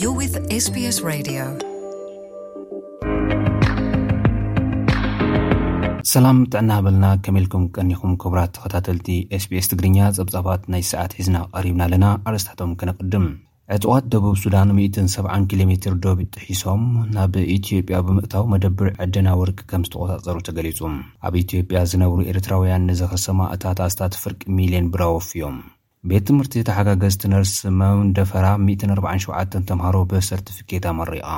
You're with SBS Radio. ሰላም ጥዕና በልና ከመልኩም ቀኒኹም ክቡራት ተኸታተልቲ ስbs ትግርኛ ጸብጻባት ናይ ሰዓት ሒዝና ቐሪብና ኣለና ኣርስታቶም ከነቕድም ዕጡቓት ደቡብ ሱዳን ሚእትን ሰብዓን ኪሎ ሜትር ዶብ ጥሒሶም ናብ ኢትዮጵያ ብምእታው መደብር ዕደና ወርቂ ከም ዝተቖጻጸሩ ተገሊጹ። ኣብ ኢትዮጵያ ዝነብሩ ኤርትራውያን ንዝኸሰማ እታ ታስታት ፍርቂ ሚልዮን ብር ኣወፍዮም። ቤት ትምህርቲ ተሓጋገዝቲ ነርስ መም ደፈራ ሚእትን ኣርብዓን ሸውዓተን ተምሃሮ ብሰርትፍኬት ኣመሪቓ።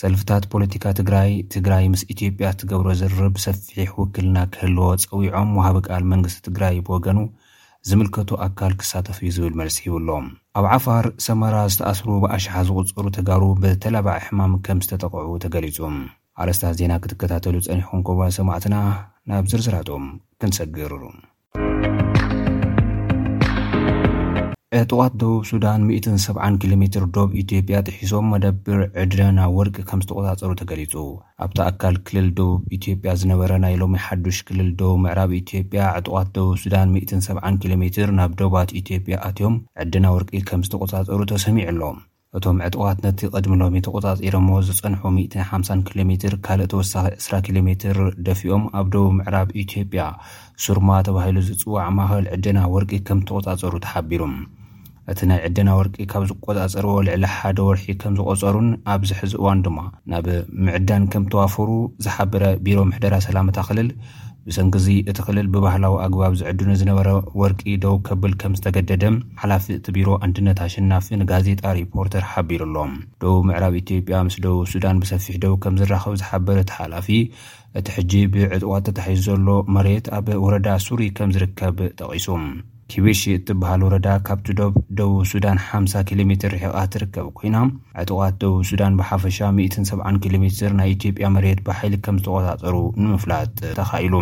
ሰልፍታት ፖለቲካ ትግራይ፣ ትግራይ ምስ ኢትዮጵያ እትገብሮ ዝርርብ ሰፊሕ ውክልና ክህልዎ ፀዊዖም፣ ወሃቢ ቃል መንግስቲ ትግራይ ብወገኑ ዝምልከቶ ኣካል ክሳተፍ እዩ ዝብል መልሲ ሂቡ ኣሎ። ኣብ ዓፋር ሰመራ ዝተኣስሩ ብኣሽሓ ዝቑፀሩ ተጋሩ ብተላባዒ ሕማም ከም ዝተጠቕዑ ተገሊፁ። ኣርእስታት ዜና ክትከታተሉ ፀኒሕኹም ክቡራት ሰማዕትና፣ ናብ ዝርዝራቶም ክንሰግር። ዕጡቓት ደቡብ ሱዳን ሚእትን ሰብዓን ኪሎ ሜትር ዶብ ኢትዮጵያ ጥሒሶም መደብር ዕድለና ወርቂ ከም ዝተቖጻጸሩ ተገሊጹ። ኣብታ ኣካል ክልል ደቡብ ኢትዮጵያ ዝነበረ ናይ ሎሚ ሓዱሽ ክልል ደቡብ ምዕራብ ኢትዮጵያ ዕጡቓት ደቡብ ሱዳን ሚእትን ሰብዓን ኪሎ ሜትር ናብ ዶባት ኢትዮጵያ ኣትዮም ዕደና ወርቂ ከም ዝተቖጻጸሩ ተሰሚዑ ኣሎ። እቶም ዕጡቓት ነቲ ቅድሚ ሎሚ ተቖጻጺሮምዎ ዝጸንሑ ሚእትን ሓምሳን ኪሎ ሜትር ካልእ ተወሳኺ ዕስራ ኪሎ ሜትር ደፊኦም ኣብ ደቡብ ምዕራብ ኢትዮጵያ ሱርማ ተባሂሉ ዝጽዋዕ ማእኸል ዕደና ወርቂ ከምዝተቖጻጸሩ ተሓቢሩ። እቲ ናይ ዕደና ወርቂ ካብ ዝቆጻጸርዎ ልዕሊ ሓደ ወርሒ ከምዝቖጸሩን ኣብዚ ሕዚ እዋን ድማ ናብ ምዕዳን ከምተዋፈሩ ዝሓበረ ቢሮ ምሕደራ ሰላም እታ ክልል፣ ብሰንኪ እዚ እቲ ክልል ብባህላዊ ኣግባብ ዝዕድኑ ዝነበረ ወርቂ ደው ከብል ከም ዝተገደደ ሓላፊ እቲ ቢሮ ኣንድነት ኣሸናፊ ንጋዜጣ ሪፖርተር ሓቢሩ ኣሎ። ደቡብ ምዕራብ ኢትዮጵያ ምስ ደቡብ ሱዳን ብሰፊሕ ደው ከም ዝራኸብ ዝሓበረ እቲ ሓላፊ እቲ ሕጂ ብዕጽዋት ተታሒዙ ዘሎ መሬት ኣብ ወረዳ ሱሪ ከም ዝርከብ ጠቒሱ። ኪቢሺ እትበሃል ወረዳ ካብቲ ዶብ ደቡብ ሱዳን ሓምሳ ኪሎ ሜትር ርሒቓ እትርከብ ኰይና፣ ዕጡቓት ደቡብ ሱዳን ብሓፈሻ ሚእትን ሰብዓን ኪሎ ሜትር ናይ ኢትዮጵያ መሬት ብሓይሊ ከም ዝተቖጻጸሩ ንምፍላጥ ተኻኢሉ።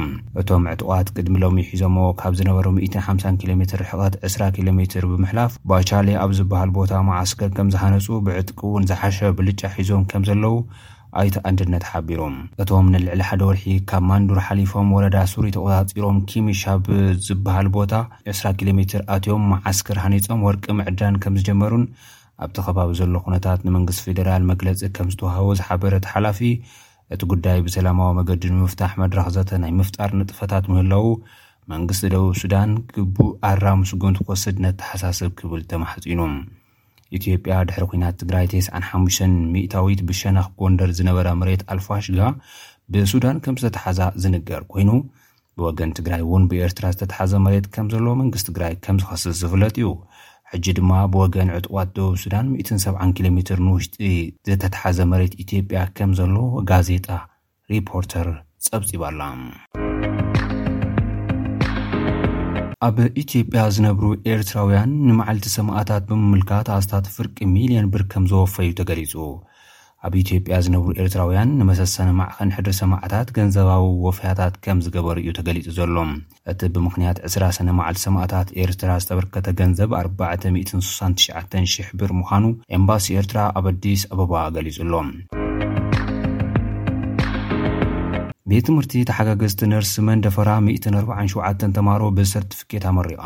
እቶም ዕጡቓት ቅድሚ ሎሚ ሒዞምዎ ካብ ዝነበሩ ሚእትን ሓምሳን ኪሎ ሜትር ርሕቐት ዕስራ ኪሎ ሜትር ብምሕላፍ ባቻሌ ኣብ ዝበሃል ቦታ መዓስከር ከም ዝሃነጹ ብዕጥቂ'ውን ዝሓሸ ብልጫ ሒዞም ከም ዘለዉ ኣይተ ኣንድነት ሓቢሮም። እቶም ንልዕሊ ሓደ ወርሒ ካብ ማንዱር ሓሊፎም ወረዳ ሱሪ ተቖፃፂሮም ኪሚሽ ኣብ ዝበሃል ቦታ ዕስራ ኪሎ ሜትር ኣትዮም መዓስከር ሃኒፆም ወርቂ ምዕዳን ከምዝጀመሩን ኣብቲ ከባቢ ዘሎ ኩነታት ንመንግስቲ ፌዴራል መግለፂ ከምዝተውሃቦ ዝሓበረ እቲ ሓላፊ እቲ ጉዳይ ብሰላማዊ መገዲ ንምፍታሕ መድረኽ ዘተ ናይ ምፍጣር ንጥፈታት ምህላዉ መንግስቲ ደቡብ ሱዳን ግቡእ ኣራሚ ስጉምቲ ክወስድ ነተሓሳስብ ክብል ተማሕፂኑ። ኢትዮጵያ ድሕሪ ኲናት ትግራይ ቴስዓን ሓሙሽተን ሚእታዊት ብሸነኽ ጎንደር ዝነበረ መሬት ኣልፋሽጋ ብሱዳን ከም ዝተተሓዛ ዝንገር ኮይኑ ብወገን ትግራይ እውን ብኤርትራ ዝተተሓዘ መሬት ከም ዘሎ መንግስቲ ትግራይ ከም ዝኸስስ ዝፍለጥ እዩ። ሕጂ ድማ ብወገን ዕጡቓት ደቡብ ሱዳን ሚእትን ሰብዓን ኪሎ ሜትር ንውሽጢ ዝተተሓዘ መሬት ኢትዮጵያ ከም ዘሎ ጋዜጣ ሪፖርተር ፀብፂባ'ላ። ኣብ ኢትዮጵያ ዝነብሩ ኤርትራውያን ንመዓልቲ ሰማእታት ብምምልካት ኣስታት ፍርቂ ሚልዮን ብር ከምዘወፈዩ ተገሊፁ። ኣብ ኢትዮጵያ ዝነብሩ ኤርትራውያን ንመሰሰኒ ማዕኸን ሕድሪ ሰማዕታት ገንዘባዊ ወፈያታት ከምዝገበሩ'ዩ ተገሊፁ ዘሎ። እቲ ብምኽንያት ዕስራ ሰነ መዓልቲ ሰማእታት ኤርትራ ዝተበርከተ ገንዘብ ኣርባዕተ ሚእትን ስሳን ትሽዓተን ሽሕ ብር ምዃኑ ኤምባሲ ኤርትራ ኣብ ኣዲስ ኣበባ ገሊጹ'ሎ። ቤት ትምህርቲ ተሓጋገዝቲ ነርሲ መንደፈራ ሚእትን ኣርብዓን ሸውዓተን ተማሃሮ ብሰርትፍኬት ኣመሪቓ።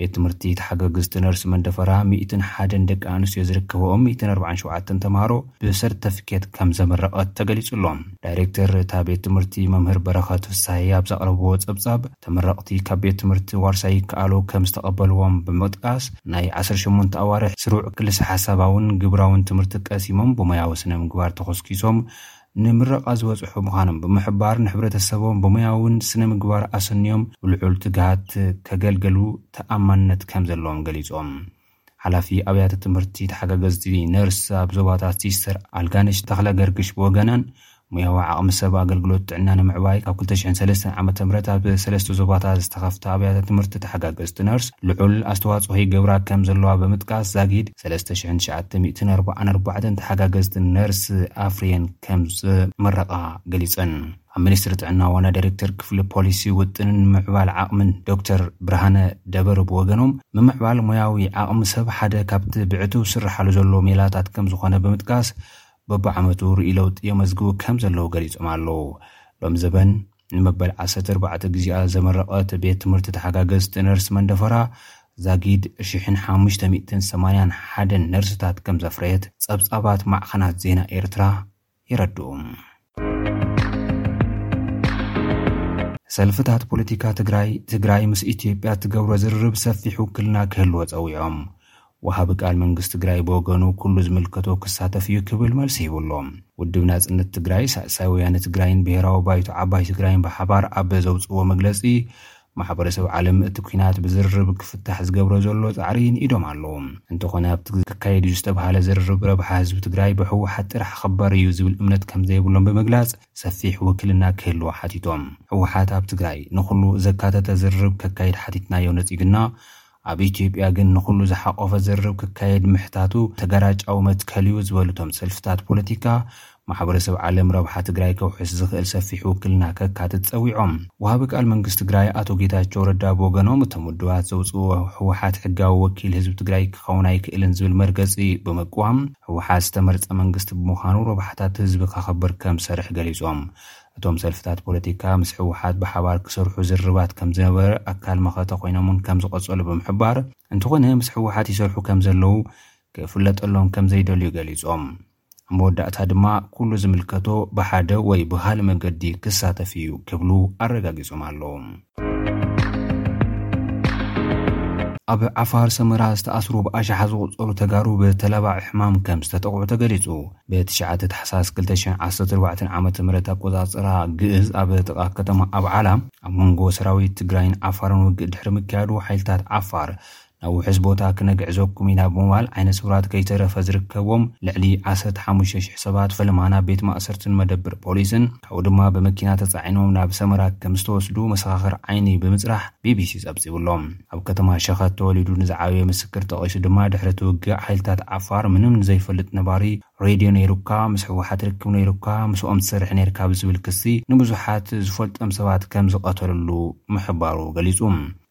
ቤት ትምህርቲ ተሓገግዝቲ ነርስ መንደፈራ ሚእትን ሓደን ደቂ ኣንስትዮ ዝርከበኦም ሚእትን ኣርባዓን ሸውዓተን ተምሃሮ ብሰርተፍኬት ከም ዘመረቐት ተገሊጹ ኣሎ። ዳይሬክተር እታ ቤት ትምህርቲ መምህር በረኸት ፍስሃየ ኣብ ዘቕረብዎ ጸብጻብ፣ ተመረቕቲ ካብ ቤት ትምህርቲ ዋርሳይ ይከኣሎ ከም ዝተቐበልዎም ብምጥቃስ፣ ናይ ዓሰርተ ሸሞንተ ኣዋርሕ ስሩዕ ክልሰሓሳባውን ግብራውን ትምህርቲ ቀሲሞም ብሞያዊ ስነ-ምግባር ተኾስኪሶም ንምረቓ ዝበፅሑ ምዃኖም ብምሕባር ንሕብረተሰቦም ብሙያውን ስነ ምግባር ኣሰንዮም ብልዑል ትግሃት ከገልገሉ ተኣማንነት ከምዘለዎም ገሊፆም። ሓላፊ ኣብያተ ትምህርቲ ተሓጋገዝቲ ነርስ ኣብ ዞባታት ሲስተር ኣልጋነሽ ተኽለገርግሽ ብወገናን ሙያዊ ዓቕሚ ሰብ ኣገልግሎት ጥዕና ንምዕባይ ካብ ክልተ ሽሕን ሰለስተን ዓመተ ምህረት ኣብ ሰለስተ ዞባታት ዝተኸፍታ ኣብያተ ትምህርቲ ተሓጋገዝቲ ነርስ ልዑል ኣስተዋፅኦ ይገብራ ከምዘለዋ ብምጥቃስ ዛጊድ ሰለስተ ሽሕን ትሽዓተ ሚእትን ኣርብዓን ኣርባዕተን ተሓጋገዝቲ ነርስ ኣፍርየን ከምዝምረቓ ገሊፀን። ኣብ ሚኒስትሪ ጥዕና ዋና ዳይሬክተር ክፍሊ ፖሊሲ ውጥንን ምዕባል ዓቕምን ዶክተር ብርሃነ ደበሩ ብወገኖም፣ ምምዕባል ሞያዊ ዓቕሚ ሰብ ሓደ ካብቲ ብዕቱብ ዝስርሓሉ ዘሎ ሜላታት ከምዝኾነ ብምጥቃስ፣ በቢዓመቱ ርኡይ ለውጢ የመዝግቡ ከምዘለዉ ገሊፆም ኣለው። ሎሚ ዘበን፣ ንመበል ዓሰርተ ኣርባዕተ ግዜኣ ዘመረቐት ቤት ትምህርቲ ተሓጋገዝቲ ነርስ መንደፈራ ዛጊድ ሽሕን ሓሙሽተ ሚእትን ሰማንያን ሓደን ነርስታት ከም ዘፍረየት ጸብጻባት ማዕኸናት ዜና ኤርትራ የረድኡ። ሰልፍታት ፖለቲካ ትግራይ፣ ትግራይ ምስ ኢትዮጵያ እትገብሮ ዝርርብ ሰፊሕ ውክልና ክህልዎ ጸዊዖም። ወሃቢ ቃል መንግስቲ ትግራይ ብወገኑ ኩሉ ዝምልከቶ ክሳተፍ እዩ ክብል መልሲ ሂቡ ኣሎ። ውድብ ናጽነት ትግራይ፣ ሳልሳይ ወያነ ትግራይን ብሄራዊ ባይቶ ዓባይ ትግራይን ብሓባር ኣብ ዘውጽእዎ መግለጺ፣ ማሕበረሰብ ዓለም እቲ ኲናት ብዝርርብ ክፍታሕ ዝገብሮ ዘሎ ጻዕሪ ይንኢዶም ኣለዉ። እንተኾነ ኣብቲ ክካየድ እዩ ዝተብሃለ ዝርርብ ረብሓ ህዝቢ ትግራይ ብህወሓት ጥራሕ ክኽበር እዩ ዝብል እምነት ከምዘይብሎም ብምግላጽ ሰፊሕ ውክልና ክህልዎ ሓቲቶም። ህወሓት ኣብ ትግራይ ንኹሉ ዘካተተ ዝርርብ ከካይድ ሓቲትናዮ ነጺጉና ኣብ ኢትዮጵያ ግን ንኹሉ ዝሓቖፈ ዝርርብ ክካየድ ምሕታቱ ተጋራጫዊ መትከል'ዩ ዝበሉ እቶም ሰልፍታት ፖለቲካ፣ ማሕበረሰብ ዓለም ረብሓ ትግራይ ከውሕስ ዝኽእል ሰፊሕ ውክልና ከካትት ጸዊዖም። ወሃቢ ቃል መንግስቲ ትግራይ ኣቶ ጌታቸው ረዳ ብወገኖም እቶም ውድባት ዘውጽእዎ ህወሓት ሕጋዊ ወኪል ህዝቢ ትግራይ ክኸውን ኣይክእልን ዝብል መርገጺ ብምቅዋም ህወሓት ዝተመርጸ መንግስቲ ብምዃኑ ረብሓታት ህዝቢ ከኸብር ከምዝሰርሕ ገሊጾም። እቶም ሰልፍታት ፖለቲካ ምስ ህወሓት ብሓባር ክሰርሑ ዝርርባት ከምዝነበረ ኣካል መኸተ ኮይኖም እውን ከምዝቐፀሉ ብምሕባር እንተኾነ ምስ ህወሓት ይሰርሑ ከምዘለዉ ክፍለጠሎም ከምዘይደልዩ ገሊፆም። ኣብ መወዳእታ ድማ ኩሉ ዝምልከቶ ብሓደ ወይ ብኻልእ መገዲ ክሳተፍ ኢዩ ክብሉ ኣረጋጊፆም ኣለዉ። ኣብ ዓፋር ሰመራ ዝተኣስሩ ብኣሽሓ ዝቑፀሩ ተጋሩ ብተላባዒ ሕማም ከም ዝተጠቕዑ ተገሊፁ። ብትሽዓተ ታሕሳስ 2014 ዓ.ም ኣቆፃፅራ ግእዝ ኣብ ጥቓ ከተማ ኣብዓላ ኣብ መንጎ ሰራዊት ትግራይን ዓፋርን ውግእ ድሕሪ ምክያዱ ሓይልታት ዓፋር ናብ ውሑስ ቦታ ክነግዕዘኩም ኢና ብምባል ዓይነ ስውራት ከይተረፈ ዝርከብዎም ልዕሊ ዓሰርተ ሓሙሽተ ሽሕ ሰባት ፈለማ ናብ ቤት ማእሰርትን መደብር ፖሊስን ካብኡ ድማ ብመኪና ተጻዒኖም ናብ ሰመራ ከም ዝተወስዱ መሰኻኽር ዓይኒ ብምጽራሕ ቢቢሲ ጸብጺቡ ኣሎ። ኣብ ከተማ ሸኸት ተወሊዱ ንዝዓበየ ምስክር ጠቒሱ ድማ ድሕሪ እቲ ውግእ ሓይልታት ዓፋር ምንም ንዘይፈልጥ ነባሪ ሬድዮ ነይሩካ፣ ምስ ህወሓት ርክብ ነይሩካ፣ ምስኦም ትሰርሕ ነይርካ ብዝብል ክሲ ንብዙሓት ዝፈልጦም ሰባት ከም ዝቐተልሉ ምሕባሩ ገሊጹ።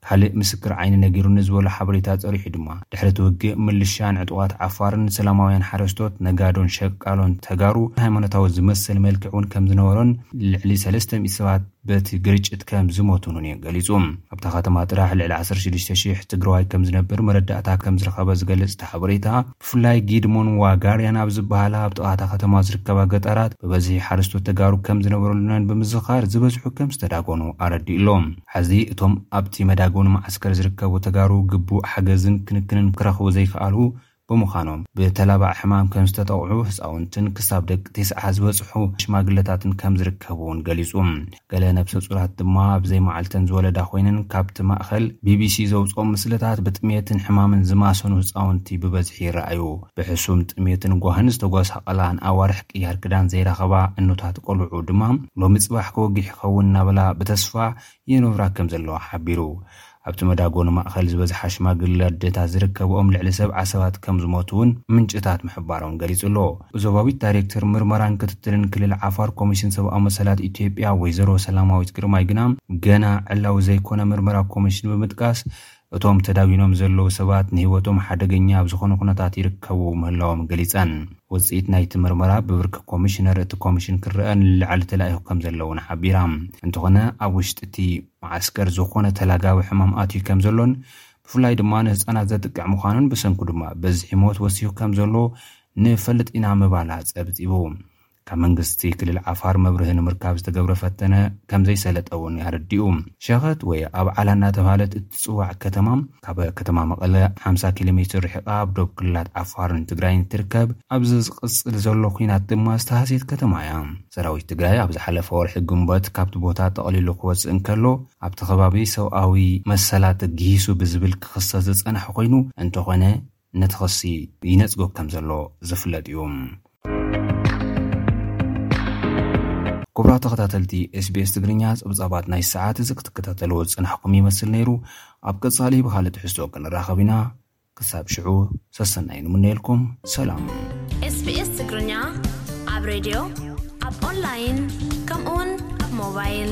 ካልእ ምስክር ዓይኒ ነጊሩኒ ዝበሎ ሓበሬታ ጸሪሑ ድማ፣ ድሕሪ እቲ ውግእ፣ ምልሻን ዕጡቓት ዓፋርን ሰላማውያን ሓረስቶት፣ ነጋዶን ሸቃሎን ተጋሩ፣ ሃይማኖታዊ ዝመሰል መልክዕ እውን ከም ዝነበሮን ልዕሊ ሰለስተ ሚእቲ ሰባት በቲ ግርጭት ከም ዝሞቱን እውን እዩ ገሊጹ። ኣብታ ከተማ ጥራሕ ልዕሊ ዓሰርተ ሽዱሽተ ሽሕ ትግራዋይ ከም ዝነብር መረዳእታ ከም ዝረኸበ ዝገልጽ እቲ ሓበሬታ፣ ብፍላይ ጊድሞን ዋጋርያን ኣብ ዝበሃላ ኣብ ጥቓ እታ ከተማ ዝርከባ ገጠራት ብበዝሒ ሓረስቶት ተጋሩ ከም ዝነበረሉነን ብምዝኻር፣ ዝበዝሑ ከም ዝተዳጎኑ ኣረዲኡ ኣሎ። ሐዚ እቶም ኣብቲ መዳጎኒ መዓስከር ዝርከቡ ተጋሩ ግቡእ ሓገዝን ክንክንን ክረኽቡ ዘይከኣሉ ብምዃኖም ብተላባዒ ሕማም ከምዝተጠቕዑ ህፃውንትን ክሳብ ደቂ ቴስዓ ዝበፅሑ ሽማግለታትን ከምዝርከቡ እውን ገሊፁ። ገለ ነብሰፁራት ድማ ኣብ ዘይመዓልተን ዝወለዳ ኮይነን ካብቲ ማእኸል ቢቢሲ ዘውፅኦ ምስልታት ብጥምየትን ሕማምን ዝማሰኑ ህፃውንቲ ብበዝሒ ይረኣዩ። ብሕሱም ጥሜትን ጓህን ዝተጓሳቐላ ንኣዋርሕ ቅያር ክዳን ዘይረኸባ እኖታት ቆልዑ ድማ ሎሚ ጽባሕ ክወግሕ ይኸውን እናበላ ብተስፋ ይነብራ ከም ዘለዋ ሓቢሩ። ኣብቲ መዳጎኒ ማእኸል ዝበዝሓ ሽማግለ ኣዴታት ዝርከበኦም ልዕሊ ሰብዓ ሰባት ከም ዝሞቱ እውን ምንጭታት ምሕባሮም ገሊጹ ኣሎ። ዞባዊት ዳይሬክተር ምርመራን ክትትልን ክልል ዓፋር ኮሚሽን ሰብኣዊ መሰላት ኢትዮጵያ ወይዘሮ ሰላማዊት ግርማይ ግና ገና ዕላዊ ዘይኮነ ምርመራ ኮሚሽን ብምጥቃስ እቶም ተዳጒኖም ዘለዉ ሰባት ንህይወቶም ሓደገኛ ኣብ ዝኾነ ኩነታት ይርከቡ ምህላዎም ገሊፀን። ውፅኢት ናይቲ ምርመራ ብብርኪ ኮሚሽነር እቲ ኮሚሽን ክረኣ ንላዕሊ ተላኢኹ ከምዘሎ እውን ሓቢራ። እንተኾነ ኣብ ውሽጢ እቲ መዓስከር ዝኾነ ተላጋቢ ሕማም ኣትዩ ከምዘሎን ብፍላይ ድማ ንህፃናት ዘጥቅዕ ምዃኑን ብሰንኩ ድማ በዝሒ ሞት ወሲኹ ከምዘሎ ንፈልጥ ኢና ምባላ ፀብፂቡ። ካብ መንግስቲ ክልል ዓፋር መብርሂ ንምርካብ ዝተገብረ ፈተነ ከም ዘይሰለጠ እውን ኣረዲኡ። ሸኸት ወይ ኣብዓላ እናተብሃለት እትጽዋዕ ከተማ፣ ካብ ከተማ መቐለ ሓምሳ ኪሎ ሜትር ርሒቓ ኣብ ዶብ ክልላት ዓፋርን ትግራይን እትርከብ፣ ኣብዚ ዝቕጽል ዘሎ ኲናት ድማ ዝተሃስየት ከተማ እያ። ሰራዊት ትግራይ ኣብ ዝሓለፈ ወርሒ ግንቦት ካብቲ ቦታ ጠቕሊሉ ክወጽእ እንከሎ፣ ኣብቲ ከባቢ ሰብኣዊ መሰላት ግሂሱ ብዝብል ክኽሰስ ዝጸንሐ ኮይኑ፣ እንተኾነ፣ ነቲ ክሲ ይነጽጎ ከም ዘሎ ዝፍለጥ እዩ። ክቡራት ተኸታተልቲ SBS ትግርኛ ጸብጻባት ናይዚ ሰዓት እዚ ክትከታተልዎ ዝጸናሕኩም ይመስል ነይሩ። ኣብ ቀጻሊ ብኻልእ ትሕዝቶ ክንራኸብ ኢና። ክሳብ ሽዑ ሰሰናዩ ንምነየልኩም። ሰላም። SBS ትግርኛ ኣብ ሬድዮ፣ ኣብ ኦንላይን ከምኡውን ኣብ ሞባይል